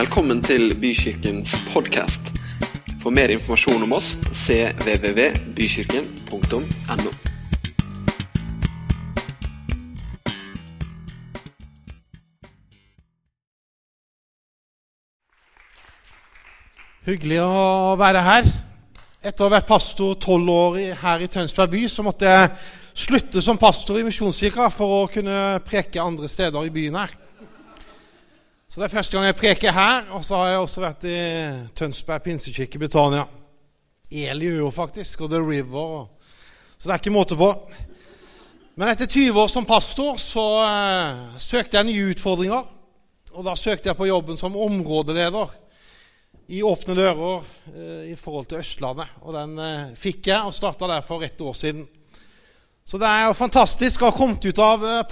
Velkommen til Bykirkens podkast. For mer informasjon om oss cvvvbykirken.no. Hyggelig å være her. Etter å ha vært pastor tolv år her i Tønsberg by, så måtte jeg slutte som pastor i Misjonskirka for å kunne preke andre steder i byen her. Så det er første gang jeg preker her, og så har jeg også vært i Tønsberg pinsekirke Betania. Elio faktisk, og The River. Så det er ikke måte på. Men etter 20 år som pastor så eh, søkte jeg nye utfordringer. Og da søkte jeg på jobben som områdeleder i Åpne dører eh, i forhold til Østlandet. Og den eh, fikk jeg, og starta der for ett år siden. Så det er jo fantastisk å ha kommet ut av eh,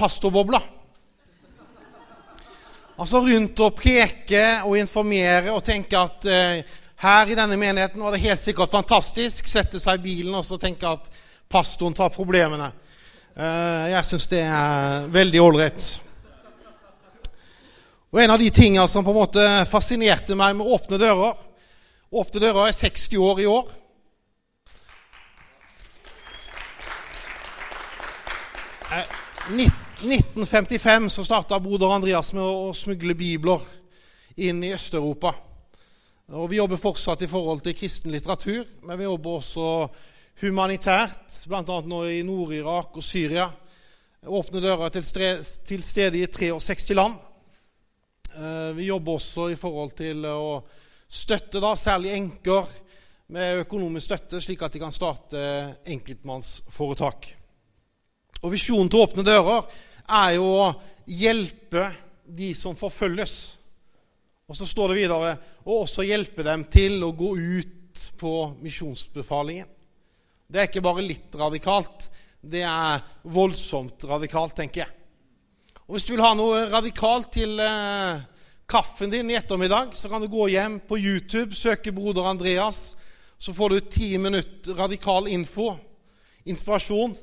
Altså rundt og preke og informere og tenke at eh, her i denne menigheten var det helt sikkert fantastisk. Sette seg i bilen og så tenke at pastoren tar problemene. Eh, jeg syns det er veldig ålreit. Og En av de tingene som på en måte fascinerte meg med Åpne dører Åpne dører er 60 år i år. Eh, nitt- 1955 så starta broder Andreas med å smugle bibler inn i Øst-Europa. Og Vi jobber fortsatt i forhold til kristen litteratur, men vi jobber også humanitært, bl.a. nå i Nord-Irak og Syria. Åpne dører er til til stede i 63 land. Eh, Vi jobber også i forhold til å støtte da, særlig enker med økonomisk støtte, slik at de kan starte enkeltmannsforetak. Og Visjonen til Åpne dører er jo å hjelpe de som forfølges. Og så står det videre og også hjelpe dem til å gå ut på misjonsbefalingen. Det er ikke bare litt radikalt, det er voldsomt radikalt, tenker jeg. Og Hvis du vil ha noe radikalt til eh, kaffen din i ettermiddag, så kan du gå hjem på YouTube, søke Broder Andreas. Så får du ti minutter radikal info, inspirasjon,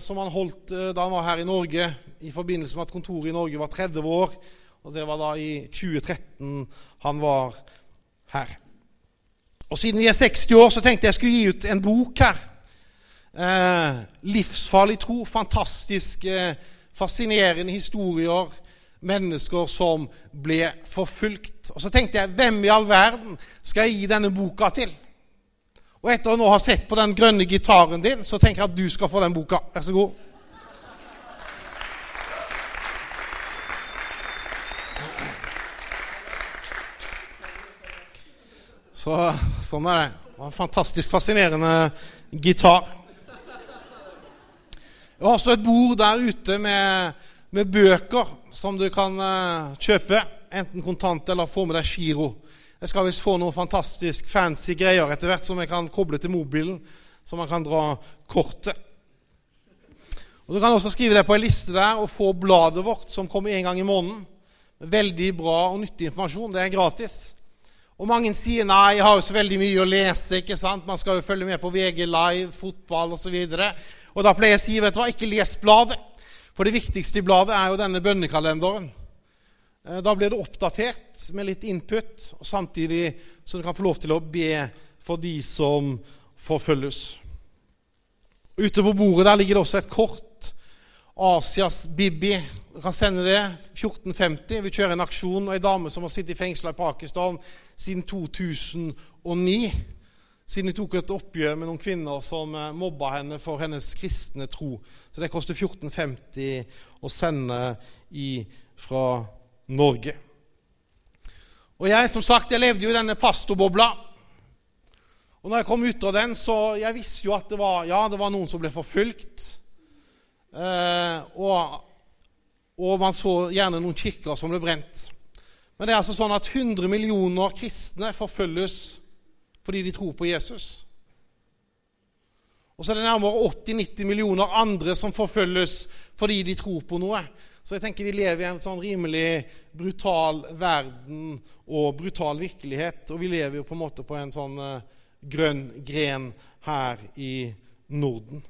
som han holdt eh, da han var her i Norge i forbindelse med at kontoret i Norge var 30 år. Og det var da i 2013 han var her. Og siden vi er 60 år, så tenkte jeg skulle gi ut en bok her. Eh, 'Livsfarlig tro'. Fantastiske, eh, fascinerende historier. Mennesker som ble forfulgt. Og så tenkte jeg hvem i all verden skal jeg gi denne boka til? Og etter å nå ha sett på den grønne gitaren din, så tenker jeg at du skal få den boka. Vær så god. Så, sånn er det. det var en fantastisk fascinerende gitar. Jeg har også et bord der ute med, med bøker som du kan eh, kjøpe. Enten kontant eller få med deg giro. Jeg skal visst få noen fantastisk fancy greier etter hvert som jeg kan koble til mobilen, så man kan dra kortet. Og Du kan også skrive deg på en liste der og få bladet vårt, som kommer en gang i måneden. Veldig bra og nyttig informasjon. Det er gratis. Og mange sier nei, jeg har jo så veldig mye å lese. ikke sant? Man skal jo følge med på VG Live, fotball osv. Og, og da pleier jeg å si vet du hva, ikke les bladet. For det viktigste i bladet er jo denne bønnekalenderen. Eh, Da blir det oppdatert med litt input, og samtidig så du kan få lov til å be for de som forfølges. Ute på bordet der ligger det også et kort. Asias Bibi. Du kan sende det. 1450. Vi kjører en aksjon. Og ei dame som har sittet i fengsel i Pakistan siden 2009. Siden de tok et oppgjør med noen kvinner som eh, mobba henne for hennes kristne tro. Så det koster 1450 å sende fra Norge. Og jeg som sagt, jeg levde jo i denne pastorbobla. Og når jeg kom ut av den, så jeg visste jo at det var, ja, det var noen som ble forfulgt. Eh, og, og man så gjerne noen kirker som ble brent. Men det er altså sånn at 100 millioner kristne forfølges fordi de tror på Jesus. Og så er det nærmere 80-90 millioner andre som forfølges fordi de tror på noe. Så jeg tenker vi lever i en sånn rimelig brutal verden og brutal virkelighet. Og vi lever jo på en måte på en sånn eh, grønn gren her i Norden.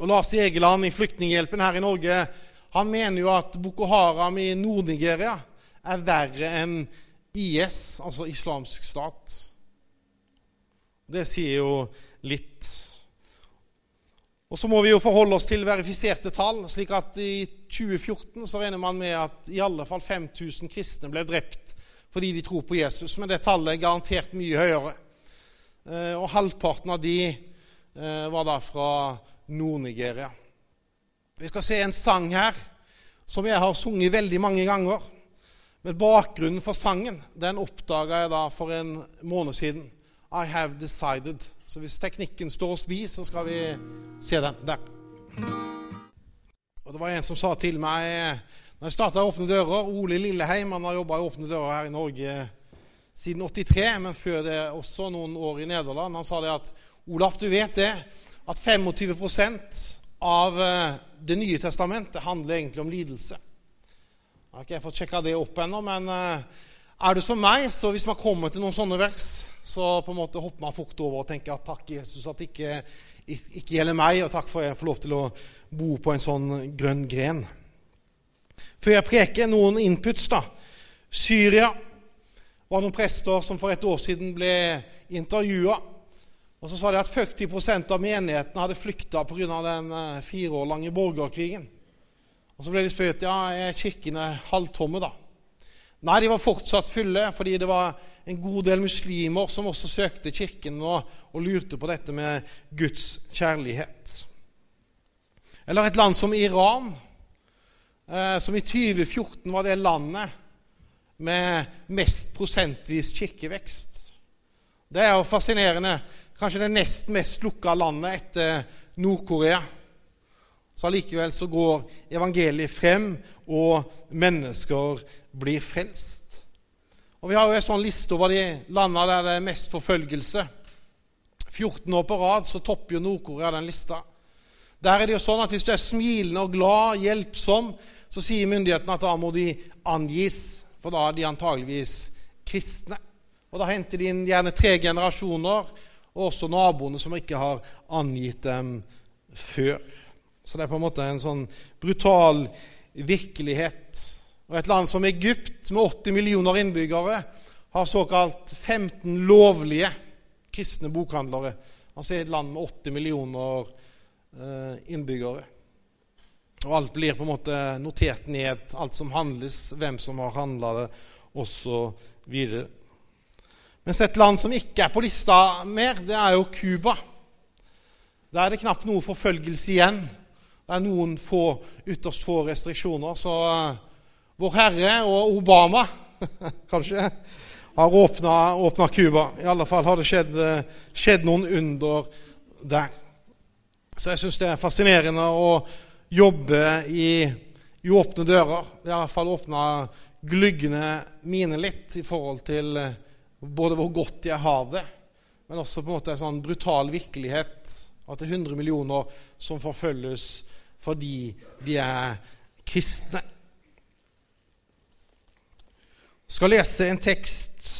Og Lars Egeland i Flyktninghjelpen her i Norge han mener jo at Boko Haram i Nord-Nigeria er verre enn IS, altså islamsk stat. Det sier jo litt. Og så må vi jo forholde oss til verifiserte tall. slik at I 2014 så regner man med at i alle fall 5000 kristne ble drept fordi de tror på Jesus. Men det tallet er garantert mye høyere. Eh, og halvparten av de eh, var da fra Nord-Nigeria. Vi skal se en sang her som jeg har sunget veldig mange ganger. Men bakgrunnen for sangen den oppdaga jeg da for en måned siden. I have decided. Så hvis teknikken står oss bi, så skal vi se den der. Og Det var en som sa til meg når jeg starta Åpne dører Ole Lilleheim han har jobba i Åpne dører her i Norge siden 83, men før det også noen år i Nederland. Han sa det at Olaf, du vet det, at 25 av eh, Det nye testamentet handler egentlig om lidelse. Jeg har ikke fått sjekka det opp ennå, men eh, er det som meg, så hvis man kommer til noen sånne vers, så på en måte hopper man fort over og tenker at takk, Jesus, at det ikke, ikke gjelder meg, og takk for at jeg får lov til å bo på en sånn grønn gren. Før jeg preker, noen inputs. da. Syria var noen prester som for et år siden ble intervjua. Og så sa de at 40 av menigheten hadde flykta pga. den eh, fire år lange borgerkrigen. Og Så ble de spurt ja, er kirkene halvtomme. da? Nei, de var fortsatt fulle, fordi det var en god del muslimer som også søkte kirken og, og lurte på dette med Guds kjærlighet. Eller et land som Iran, eh, som i 2014 var det landet med mest prosentvis kirkevekst. Det er jo fascinerende. Kanskje det nest mest lukka landet etter Nord-Korea. Så allikevel så går evangeliet frem, og mennesker blir frelst. Og Vi har jo en sånn liste over de landene der det er mest forfølgelse. 14 år på rad så topper jo Nord-Korea den lista. Der er det jo sånn at Hvis du er smilende og glad, hjelpsom, så sier myndighetene at da må de angis, for da er de antageligvis kristne. Og Da henter de inn gjerne tre generasjoner, og også naboene som ikke har angitt dem før. Så det er på en måte en sånn brutal virkelighet. Og Et land som Egypt, med 80 millioner innbyggere, har såkalt 15 lovlige kristne bokhandlere. Altså et land med 80 millioner Eh, innbyggere. Og alt blir på en måte notert ned, alt som handles, hvem som har handla det, osv. Mens et land som ikke er på lista mer, det er jo Cuba. Der er det knapt noe forfølgelse igjen. Det er noen få, ytterst få restriksjoner. Så uh, Vår Herre og Obama kanskje har åpna Cuba. I alle fall har det skjedd, skjedd noen under der. Så jeg syns det er fascinerende å jobbe i, i åpne dører. Det har i hvert fall åpna glyggene mine litt i forhold til eh, både hvor godt jeg har det, men også på en måte en sånn brutal virkelighet. At det er 100 millioner som forfølges fordi de er kristne. Skal lese en tekst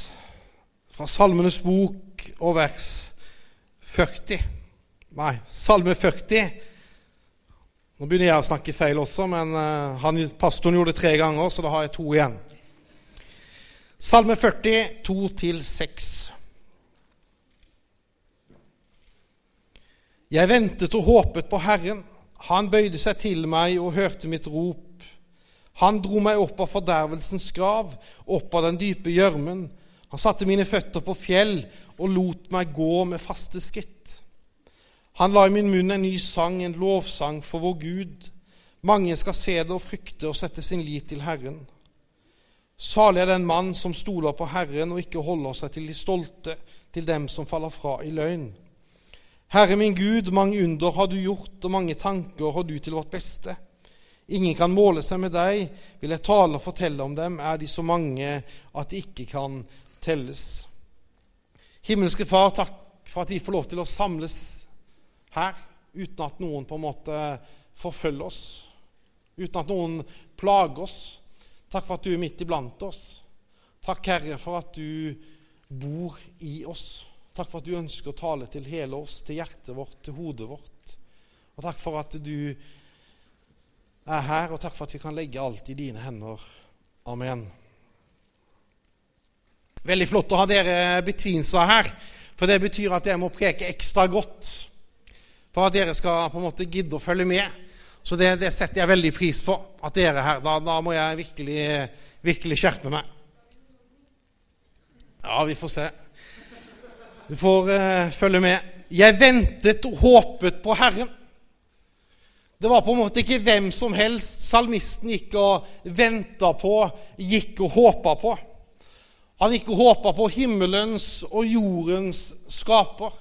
fra Salmenes bok og vers 40. Nei, Salme 40. Nå begynner jeg å snakke feil også, men uh, han, pastoren gjorde det tre ganger, så da har jeg to igjen. Salme 40, 2-6. Jeg ventet og håpet på Herren. Han bøyde seg til meg og hørte mitt rop. Han dro meg opp av fordervelsens grav, opp av den dype gjørmen. Han satte mine føtter på fjell og lot meg gå med faste skritt. Han la i min munn en ny sang, en lovsang for vår Gud. Mange skal se det og frykte og sette sin lit til Herren. Salig er den mann som stoler på Herren og ikke holder seg til de stolte, til dem som faller fra i løgn. Herre min Gud, mange under har du gjort, og mange tanker har du til vårt beste. Ingen kan måle seg med deg, vil jeg tale og fortelle om dem, er de så mange at de ikke kan telles. Himmelske Far, takk for at vi får lov til å samles her uten at noen på en måte forfølger oss, uten at noen plager oss. Takk for at du er midt iblant oss. Takk, Herre, for at du bor i oss. Takk for at du ønsker å tale til hele oss, til hjertet vårt, til hodet vårt. Og takk for at du er her, og takk for at vi kan legge alt i dine hender. Amen. Veldig flott å ha dere betvinsa her, for det betyr at jeg må preke ekstra godt. For at dere skal på en måte gidde å følge med. Så det, det setter jeg veldig pris på. at dere er her. Da, da må jeg virkelig, virkelig skjerpe meg. Ja, vi får se. Du får uh, følge med. Jeg ventet og håpet på Herren. Det var på en måte ikke hvem som helst salmisten gikk og venta på, gikk og håpa på. Han gikk og håpa på himmelens og jordens skaper.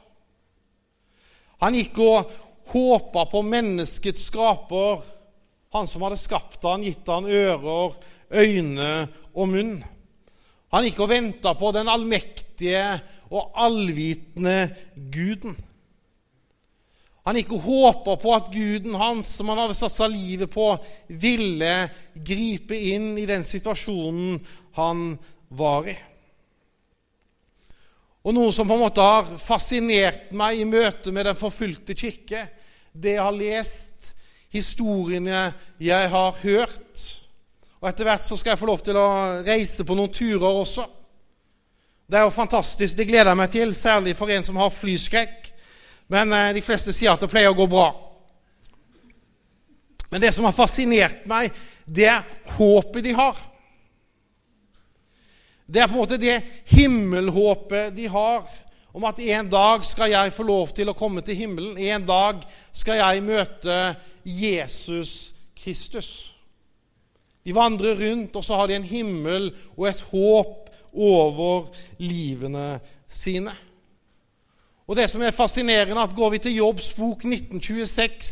Han gikk og håpa på menneskets skaper, han som hadde skapt han, gitt han ører, øyne og munn. Han gikk og venta på den allmektige og allvitende Guden. Han ikke håpa på at guden hans, som han hadde satsa livet på, ville gripe inn i den situasjonen han var i. Og Noe som på en måte har fascinert meg i møte med den forfulgte kirke, det jeg har lest, historiene jeg har hørt. Og Etter hvert så skal jeg få lov til å reise på noen turer også. Det er jo fantastisk. Det gleder jeg meg til, særlig for en som har flyskrekk. Men eh, de fleste sier at det pleier å gå bra. Men det som har fascinert meg, det er håpet de har. Det er på en måte det himmelhåpet de har om at en dag skal jeg få lov til å komme til himmelen. En dag skal jeg møte Jesus Kristus. De vandrer rundt, og så har de en himmel og et håp over livene sine. Og det som er fascinerende, at går vi til Jobbs bok 1926,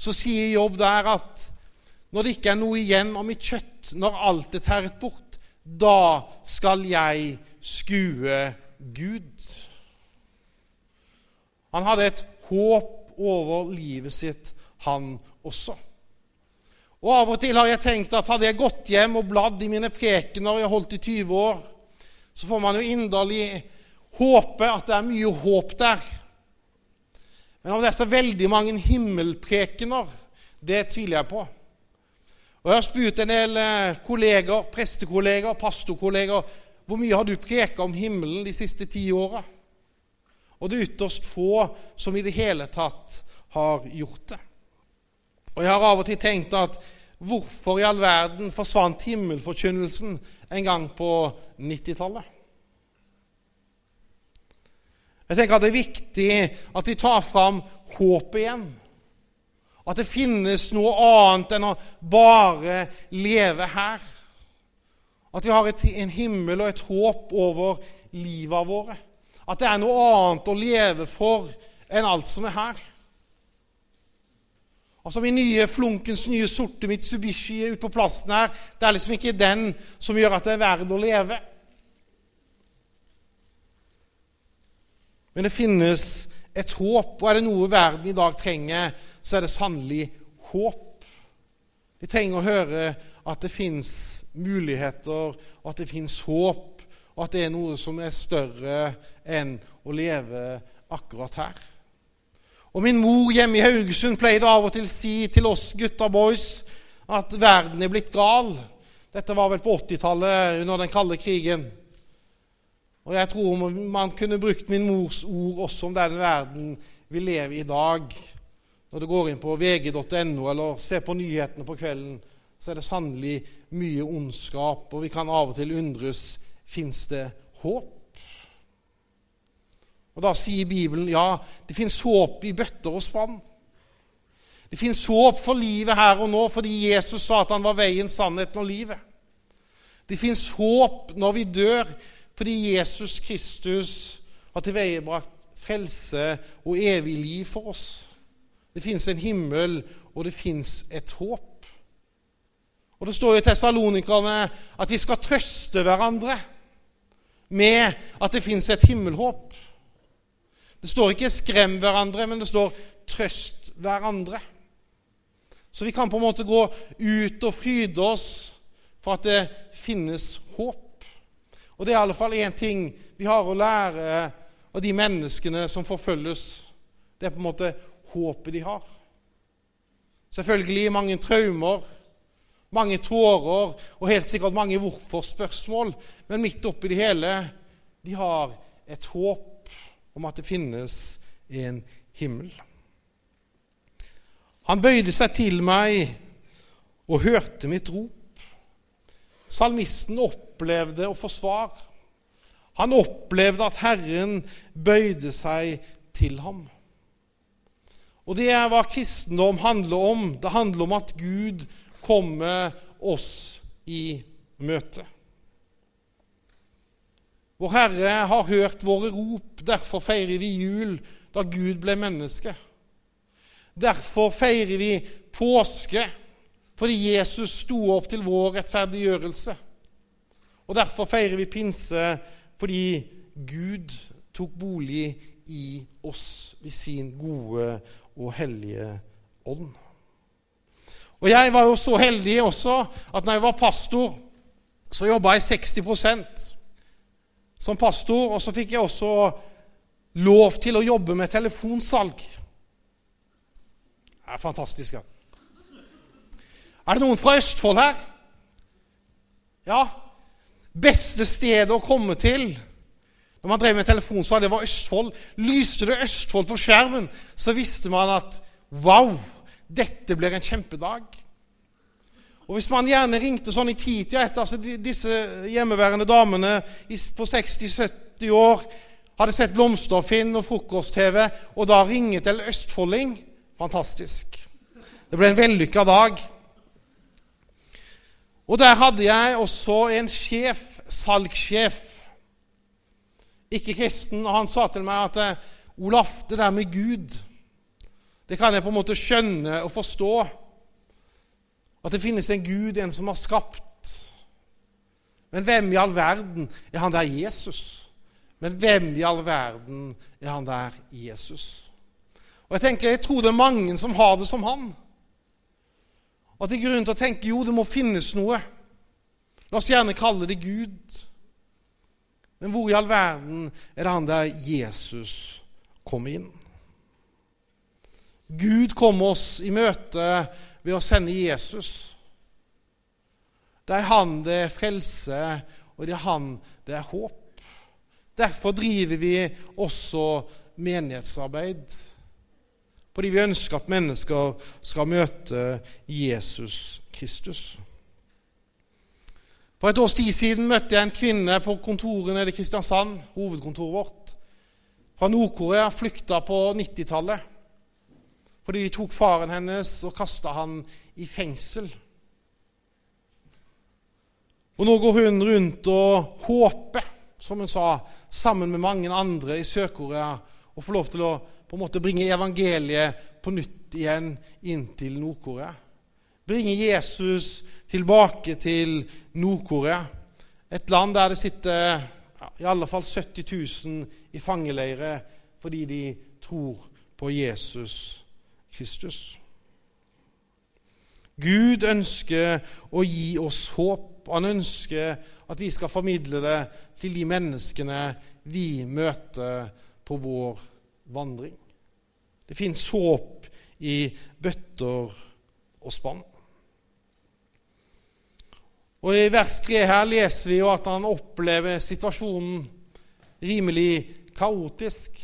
så sier Jobb der at når det ikke er noe igjen av mitt kjøtt, når alt er tæret bort, da skal jeg skue Gud. Han hadde et håp over livet sitt, han også. Og Av og til har jeg tenkt at hadde jeg gått hjem og bladd i mine prekener jeg holdt i 20 år, så får man jo inderlig håper at det er mye håp der. Men om det er så veldig mange himmelprekener, det tviler jeg på. Og Jeg har spurt en del eh, kolleger, prestekolleger, pastorkolleger hvor mye har du preka om himmelen de siste ti åra. Og det er ytterst få som i det hele tatt har gjort det. Og Jeg har av og til tenkt at hvorfor i all verden forsvant himmelforkynnelsen en gang på 90-tallet? Jeg tenker at det er viktig at vi tar fram håpet igjen. At det finnes noe annet enn å bare leve her. At vi har et, en himmel og et håp over livet våre. At det er noe annet å leve for enn alt som er her. Altså Min nye flunkens nye sorte Mitsubishi ute på plassen her, det er liksom ikke den som gjør at det er verdt å leve. Men det finnes et håp, og er det noe verden i dag trenger, så er det sannelig håp. De trenger å høre at det fins muligheter, og at det fins håp, og at det er noe som er større enn å leve akkurat her. Og Min mor hjemme i Haugesund pleide av og til å si til oss gutta boys at verden er blitt gal. Dette var vel på 80-tallet, under den kalde krigen. Og jeg tror man kunne brukt min mors ord også om den verden vi lever i i dag. Når du går inn på vg.no eller ser på nyhetene på kvelden, så er det sannelig mye ondskap, og vi kan av og til undres fins det håp. Og Da sier Bibelen ja, det fins håp i bøtter og spann. Det fins håp for livet her og nå fordi Jesus sa at han var veien, sannheten og livet. Det fins håp når vi dør fordi Jesus Kristus har tilveiebrakt frelse og evig liv for oss. Det fins en himmel, og det fins et håp. Og Det står jo i Tessalonikerne at vi skal trøste hverandre med at det fins et himmelhåp. Det står ikke 'skrem hverandre', men det står 'trøst hverandre'. Så vi kan på en måte gå ut og fryde oss for at det finnes håp. Og det er i alle fall én ting vi har å lære av de menneskene som forfølges. Det er på en måte håpet de har. Selvfølgelig mange traumer, mange tårer og helt sikkert mange hvorfor-spørsmål. Men midt oppi det hele de har et håp om at det finnes en himmel. Han bøyde seg til meg og hørte mitt rop. Salmisten opplevde å få svar. Han opplevde at Herren bøyde seg til ham. Og det er hva kristendom handler om. Det handler om at Gud kommer oss i møte. Vår Herre har hørt våre rop, derfor feirer vi jul da Gud ble menneske. Derfor feirer vi påske fordi Jesus sto opp til vår rettferdiggjørelse. Og derfor feirer vi pinse fordi Gud tok bolig i oss ved sin gode og hellige ånd. Og jeg var jo så heldig også at når jeg var pastor, så jobba jeg 60% som pastor. Og så fikk jeg også lov til å jobbe med telefonsalg. Det er fantastisk. Ja. Er det noen fra Østfold her? Ja. Beste stedet å komme til når man drev med telefonsvar, det var Østfold. Lyste det Østfold på skjermen, så visste man at wow, dette blir en kjempedag. Og Hvis man gjerne ringte sånn i titida etter altså Disse hjemmeværende damene på 60-70 år hadde sett Blomsterfinn og Frokost-TV, og da ringe til østfolding Fantastisk. Det ble en vellykka dag. Og der hadde jeg også en sjef, salgssjef, ikke kristen, og han sa til meg at eh, Olaf, det der med Gud, det kan jeg på en måte skjønne og forstå. At det finnes en Gud, en som har skapt. Men hvem i all verden er han der Jesus? Men hvem i all verden er han der Jesus? Og Jeg tenker, jeg tror det er mange som har det som han. At det er grunn til å tenke jo, det må finnes noe. La oss gjerne kalle det Gud. Men hvor i all verden er det han der Jesus kommer inn? Gud kom oss i møte ved å sende Jesus. Det er han det er frelse, og det er han det er håp. Derfor driver vi også menighetsarbeid. Fordi vi ønsker at mennesker skal møte Jesus Kristus. For et års tid siden møtte jeg en kvinne på kontoret nede i Kristiansand, hovedkontoret vårt. Fra Nord-Korea, flykta på 90-tallet. Fordi de tok faren hennes og kasta han i fengsel. Og nå går hun rundt og håper, som hun sa, sammen med mange andre i Sør-Korea, å få lov til å på en måte bringe evangeliet på nytt igjen inn til Nord-Korea. Bringe Jesus tilbake til Nord-Korea, et land der det sitter i alle fall 70 000 i fangeleire fordi de tror på Jesus Kristus. Gud ønsker å gi oss håp. Han ønsker at vi skal formidle det til de menneskene vi møter på vår vandring. Det fins håp i bøtter og spann. Og I vers 3 her leser vi jo at han opplever situasjonen rimelig kaotisk.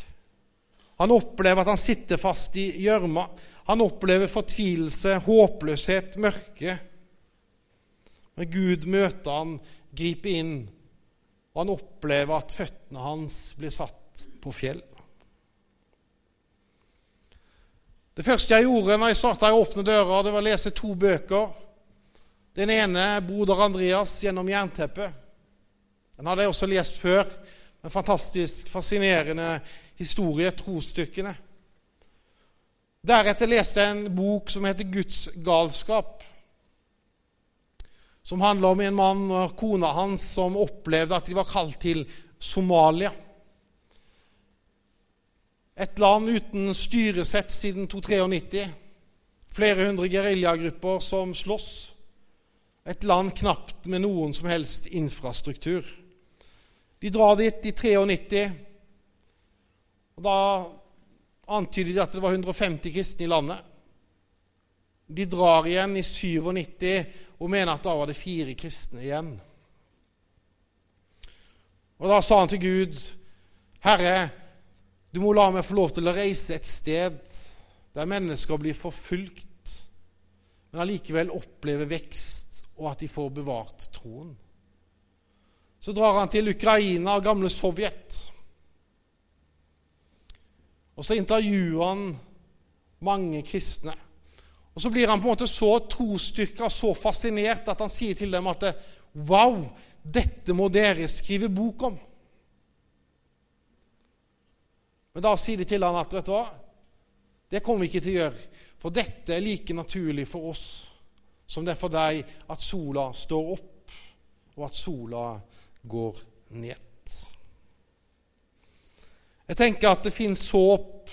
Han opplever at han sitter fast i gjørma. Han opplever fortvilelse, håpløshet, mørke. Men Gud møter han, griper inn, og han opplever at føttene hans blir satt på fjell. Det første jeg gjorde når jeg starta å åpne døra, det var å lese to bøker. Den ene, 'Broder Andreas gjennom jernteppet'. Den hadde jeg også lest før. En fantastisk, fascinerende historie, trosstykkene. Deretter leste jeg en bok som heter 'Guds galskap'. Som handler om en mann og kona hans som opplevde at de var kalt til Somalia. Et land uten styresett siden 293. Flere hundre geriljagrupper som slåss. Et land knapt med noen som helst infrastruktur. De drar dit i 93. og Da antyder de at det var 150 kristne i landet. De drar igjen i 97 og mener at da var det fire kristne igjen. Og da sa han til Gud, 'Herre, du må la meg få lov til å reise et sted der mennesker blir forfulgt, men allikevel opplever vekst, og at de får bevart troen.' Så drar han til Ukraina og gamle Sovjet. Og så intervjuer han mange kristne. Og Så blir han på en måte så trosstyrka, så fascinert, at han sier til dem at Wow, dette må dere skrive bok om. Men da sier de til han at vet du hva, det kommer vi ikke til å gjøre. For dette er like naturlig for oss som det er for deg at sola står opp, og at sola går ned. Jeg tenker at det fins håp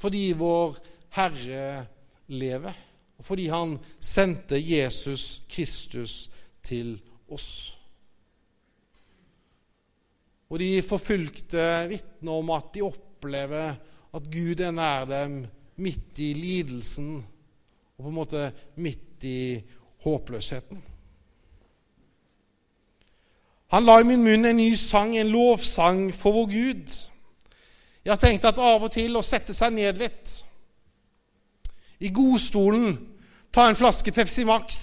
fordi vår Herre lever, og fordi Han sendte Jesus Kristus til oss. Og de forfulgte vitner om at de opplever at Gud er nær dem midt i lidelsen og på en måte midt i håpløsheten. Han la i min munn en ny sang, en lovsang for vår Gud. Jeg har tenkt at av og til å sette seg ned litt i godstolen, ta en flaske Pepsi Max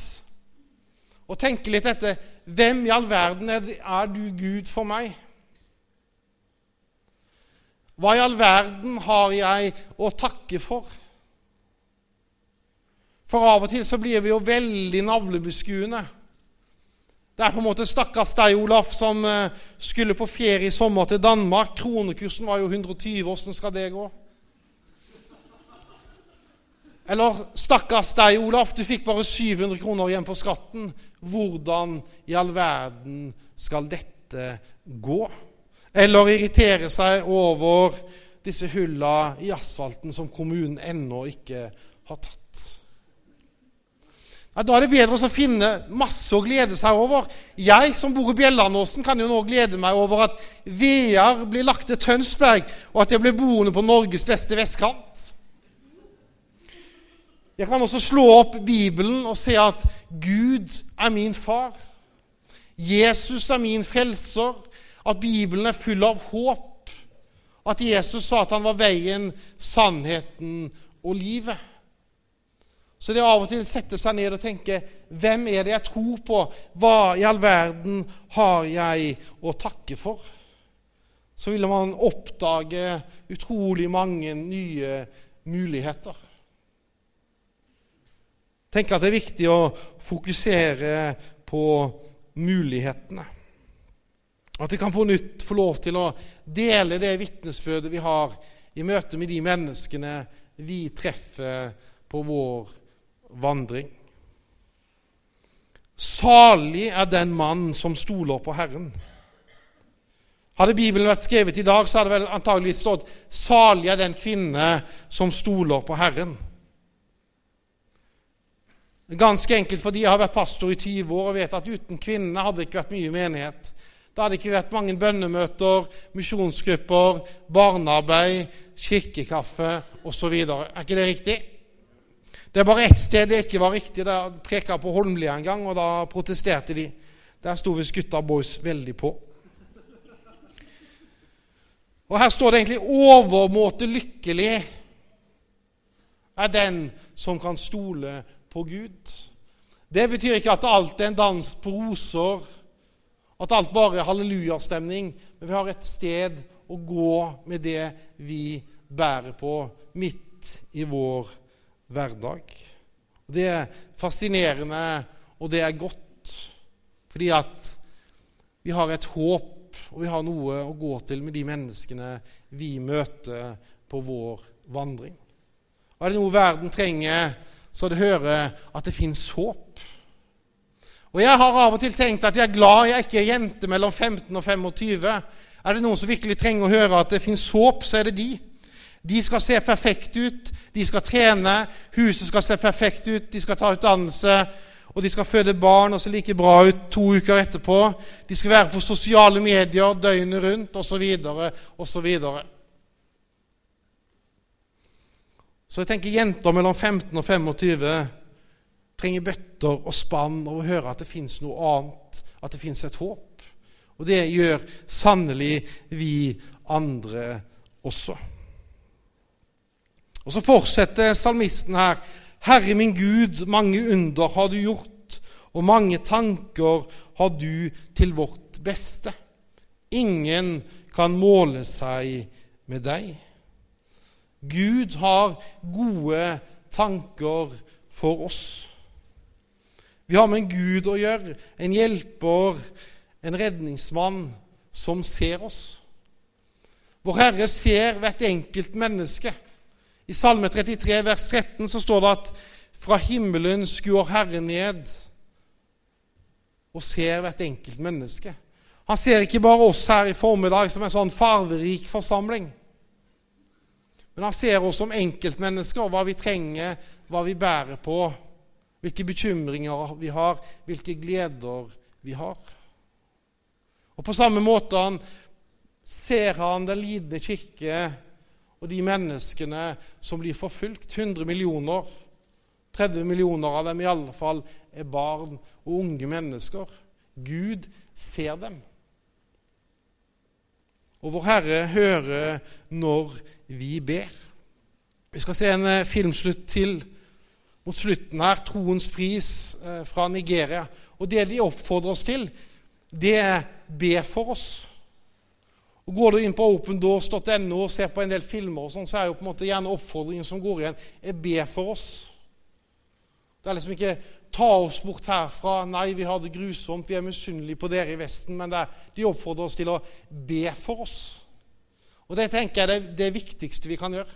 og tenke litt etter hvem i all verden er, du Gud for meg? Hva i all verden har jeg å takke for? For av og til så blir vi jo veldig navlebeskuende. Det er på en måte stakkars deg, Olaf, som eh, skulle på ferie i sommer til Danmark. Kronekursen var jo 120. Åssen skal det gå? Eller stakkars deg, Olaf, du fikk bare 700 kroner igjen på skatten. Hvordan i all verden skal dette gå? Eller irritere seg over disse hulla i asfalten som kommunen ennå ikke har tatt. Ja, da er det bedre å finne masse å glede seg over. Jeg som bor i Bjellandåsen, kan jo nå glede meg over at Vear blir lagt til Tønsberg, og at jeg blir boende på Norges beste vestkant. Jeg kan også slå opp Bibelen og se at Gud er min far. Jesus er min frelser at Bibelen er full av håp. At Jesus sa at han var veien, sannheten og livet. Så det er av og til å sette seg ned og tenke hvem er det jeg tror på? Hva i all verden har jeg å takke for? Så ville man oppdage utrolig mange nye muligheter. Tenk at det er viktig å fokusere på mulighetene. At vi kan på nytt få lov til å dele det vitnesbyrdet vi har i møte med de menneskene vi treffer på vår vandring. Salig er den mann som stoler på Herren. Hadde Bibelen vært skrevet i dag, så hadde det vel antageligvis stått 'Salig er den kvinne som stoler på Herren'. Ganske enkelt fordi jeg har vært pastor i 20 år og vet at uten kvinnene hadde det ikke vært mye menighet. Da hadde ikke vært mange bønnemøter, misjonsgrupper, barnearbeid, kirkekaffe osv. Er ikke det riktig? Det er bare ett sted det ikke var riktig. Det preka på Holmlia en gang, og da protesterte de. Der sto visst gutta boys veldig på. Og her står det egentlig 'overmåte lykkelig er den som kan stole på Gud'. Det betyr ikke at alt er en dans på roser at alt bare er hallelujastemning. Men vi har et sted å gå med det vi bærer på midt i vår hverdag. Det er fascinerende, og det er godt. Fordi at vi har et håp, og vi har noe å gå til med de menneskene vi møter på vår vandring. Og er det noe verden trenger, så det å høre at det fins håp. Og Jeg har av og til tenkt at jeg er glad jeg ikke er jente mellom 15 og 25. Er det noen som virkelig trenger å høre at det fins håp, så er det de. De skal se perfekt ut, de skal trene, huset skal se perfekt ut, de skal ta utdannelse, og de skal føde barn og se like bra ut to uker etterpå. De skal være på sosiale medier døgnet rundt, osv., osv. Så jeg tenker jenter mellom 15 og 25 trenger bøtter og spann og hører høre at det fins noe annet, at det fins et håp. Og det gjør sannelig vi andre også. Og så fortsetter salmisten her. Herre min Gud, mange under har du gjort, og mange tanker har du til vårt beste. Ingen kan måle seg med deg. Gud har gode tanker for oss. Vi har med en Gud å gjøre, en hjelper, en redningsmann som ser oss. Vår Herre ser hvert enkelt menneske. I Salme 33, vers 13, så står det at fra himmelen skuer Herren ned og ser hvert enkelt menneske. Han ser ikke bare oss her i formiddag som en sånn farverik forsamling. Men han ser oss som enkeltmennesker, hva vi trenger, hva vi bærer på, hvilke bekymringer vi har, hvilke gleder vi har. Og På samme måte ser han den lidende kirke og de menneskene som blir forfulgt. 100 millioner. 30 millioner av dem i alle fall er barn og unge mennesker. Gud ser dem. Og vår Herre hører når vi ber. Vi skal se en eh, filmslutt til mot slutten her. 'Troens pris' eh, fra Nigeria. Og Det de oppfordrer oss til, det er be for oss. Og Går du inn på opendoors.no og ser på en del filmer, og sånn, så er jo på en måte gjerne oppfordringen som går igjen, er be for oss. Det er liksom ikke ta oss bort herfra. Nei, vi har det grusomt, vi er misunnelige på dere i Vesten. Men er, de oppfordrer oss til å be for oss. Og det tenker jeg er det, det viktigste vi kan gjøre.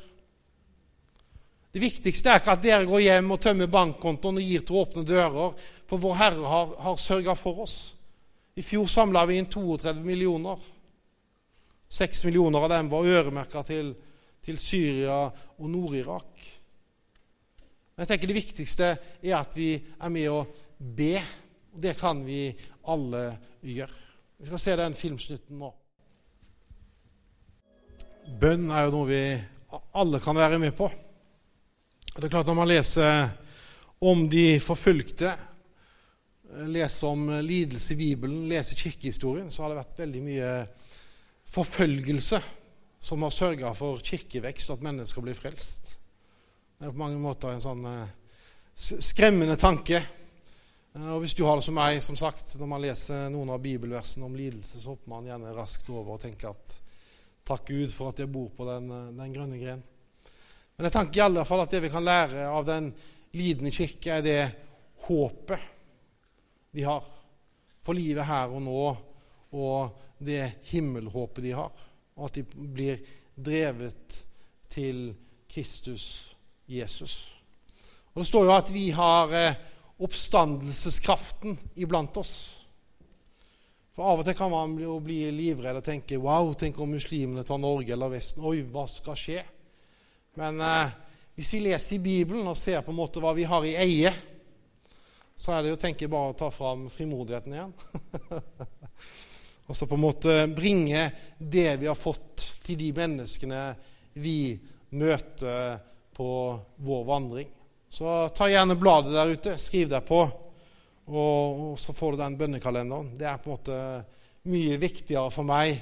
Det viktigste er ikke at dere går hjem og tømmer bankkontoen og gir til åpne dører, for Vår Herre har, har sørga for oss. I fjor samla vi inn 32 millioner. 6 millioner av dem var øremerka til, til Syria og Nord-Irak. Men jeg tenker det viktigste er at vi er med å be. Og det kan vi alle gjøre. Vi skal se den filmsnutten nå. Bønn er jo noe vi alle kan være med på. Det er klart Når man leser om de forfulgte, leser om lidelse i Bibelen, leser kirkehistorien, så har det vært veldig mye forfølgelse som har sørga for kirkevekst, og at mennesker blir frelst. Det er på mange måter en sånn eh, skremmende tanke. Eh, og Hvis du har det som meg, som sagt, når man leser noen av bibelversene om lidelse, så hopper man gjerne raskt over og tenker at takk Gud for at jeg bor på den, eh, den grønne gren. Men jeg tenker i alle fall at det vi kan lære av den lidende kirke, er det håpet de har for livet her og nå, og det himmelhåpet de har. Og at de blir drevet til Kristus Jesus. Og Det står jo at vi har eh, oppstandelseskraften iblant oss. For Av og til kan man jo bli livredd og tenke Wow, tenk om muslimene tar Norge eller Vesten. Oi, hva skal skje? Men eh, hvis vi leser i Bibelen og ser på en måte hva vi har i eie, så er det jo å tenke bare å ta fram frimodigheten igjen. og så på en måte bringe det vi har fått, til de menneskene vi møter på vår vandring. Så ta gjerne bladet der ute, skriv deg på, og, og så får du den bønnekalenderen. Det er på en måte mye viktigere for meg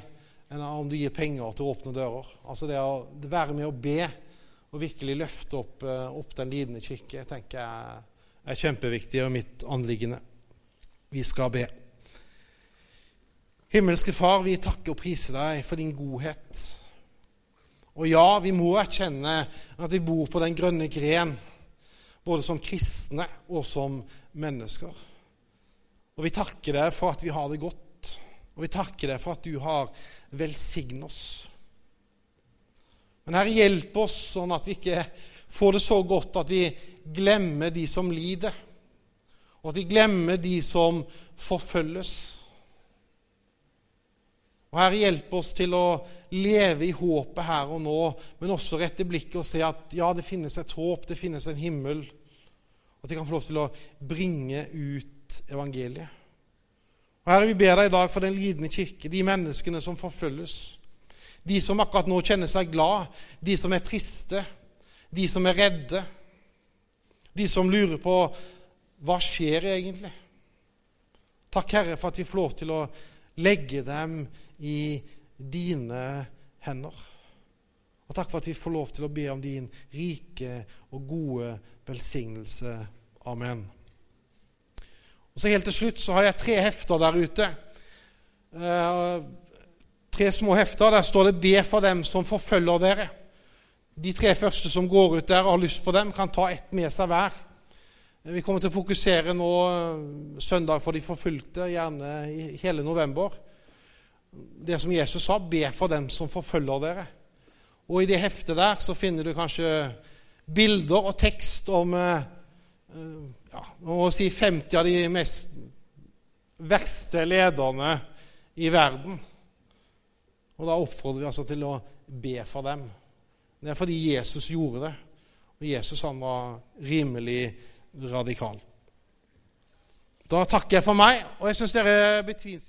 enn om du gir penger til å åpne dører. Altså det å være med å be og virkelig løfte opp, eh, opp den lidende kirke tenker jeg er kjempeviktig og mitt anliggende. Vi skal be. Himmelske Far, vi takker og priser deg for din godhet. Og ja, vi må erkjenne at vi bor på den grønne gren, både som kristne og som mennesker. Og vi takker deg for at vi har det godt, og vi takker deg for at du har velsignet oss. Men Herre, hjelp oss sånn at vi ikke får det så godt at vi glemmer de som lider, og at vi glemmer de som forfølges. Og Herre, hjelp oss til å leve i håpet her og nå, men også rette blikket og se at ja, det finnes et håp, det finnes en himmel. At de kan få lov til å bringe ut evangeliet. Og Herre, vi ber deg i dag for den lidende kirke, de menneskene som forfølges. De som akkurat nå kjenner seg glad, de som er triste, de som er redde. De som lurer på hva skjer egentlig. Takk, Herre, for at vi får lov til å legge dem i dine hender. Og takk for at vi får lov til å be om din rike og gode velsignelse. Amen. Og så Helt til slutt så har jeg tre hefter der ute. Eh, tre små hefter. Der står det 'Be for dem som forfølger dere'. De tre første som går ut der og har lyst på dem, kan ta ett med seg hver. Vi kommer til å fokusere nå eh, søndag for de forfulgte, gjerne i hele november. Det som Jesus sa, 'Be for dem som forfølger dere'. Og i det heftet der så finner du kanskje bilder og tekst om eh, ja, å si 50 av de mest verste lederne i verden. Og Da oppfordrer vi altså til å be for dem. Det er fordi Jesus gjorde det. Og Jesus han var rimelig radikal. Da takker jeg for meg, og jeg syns dere betvinsgjenger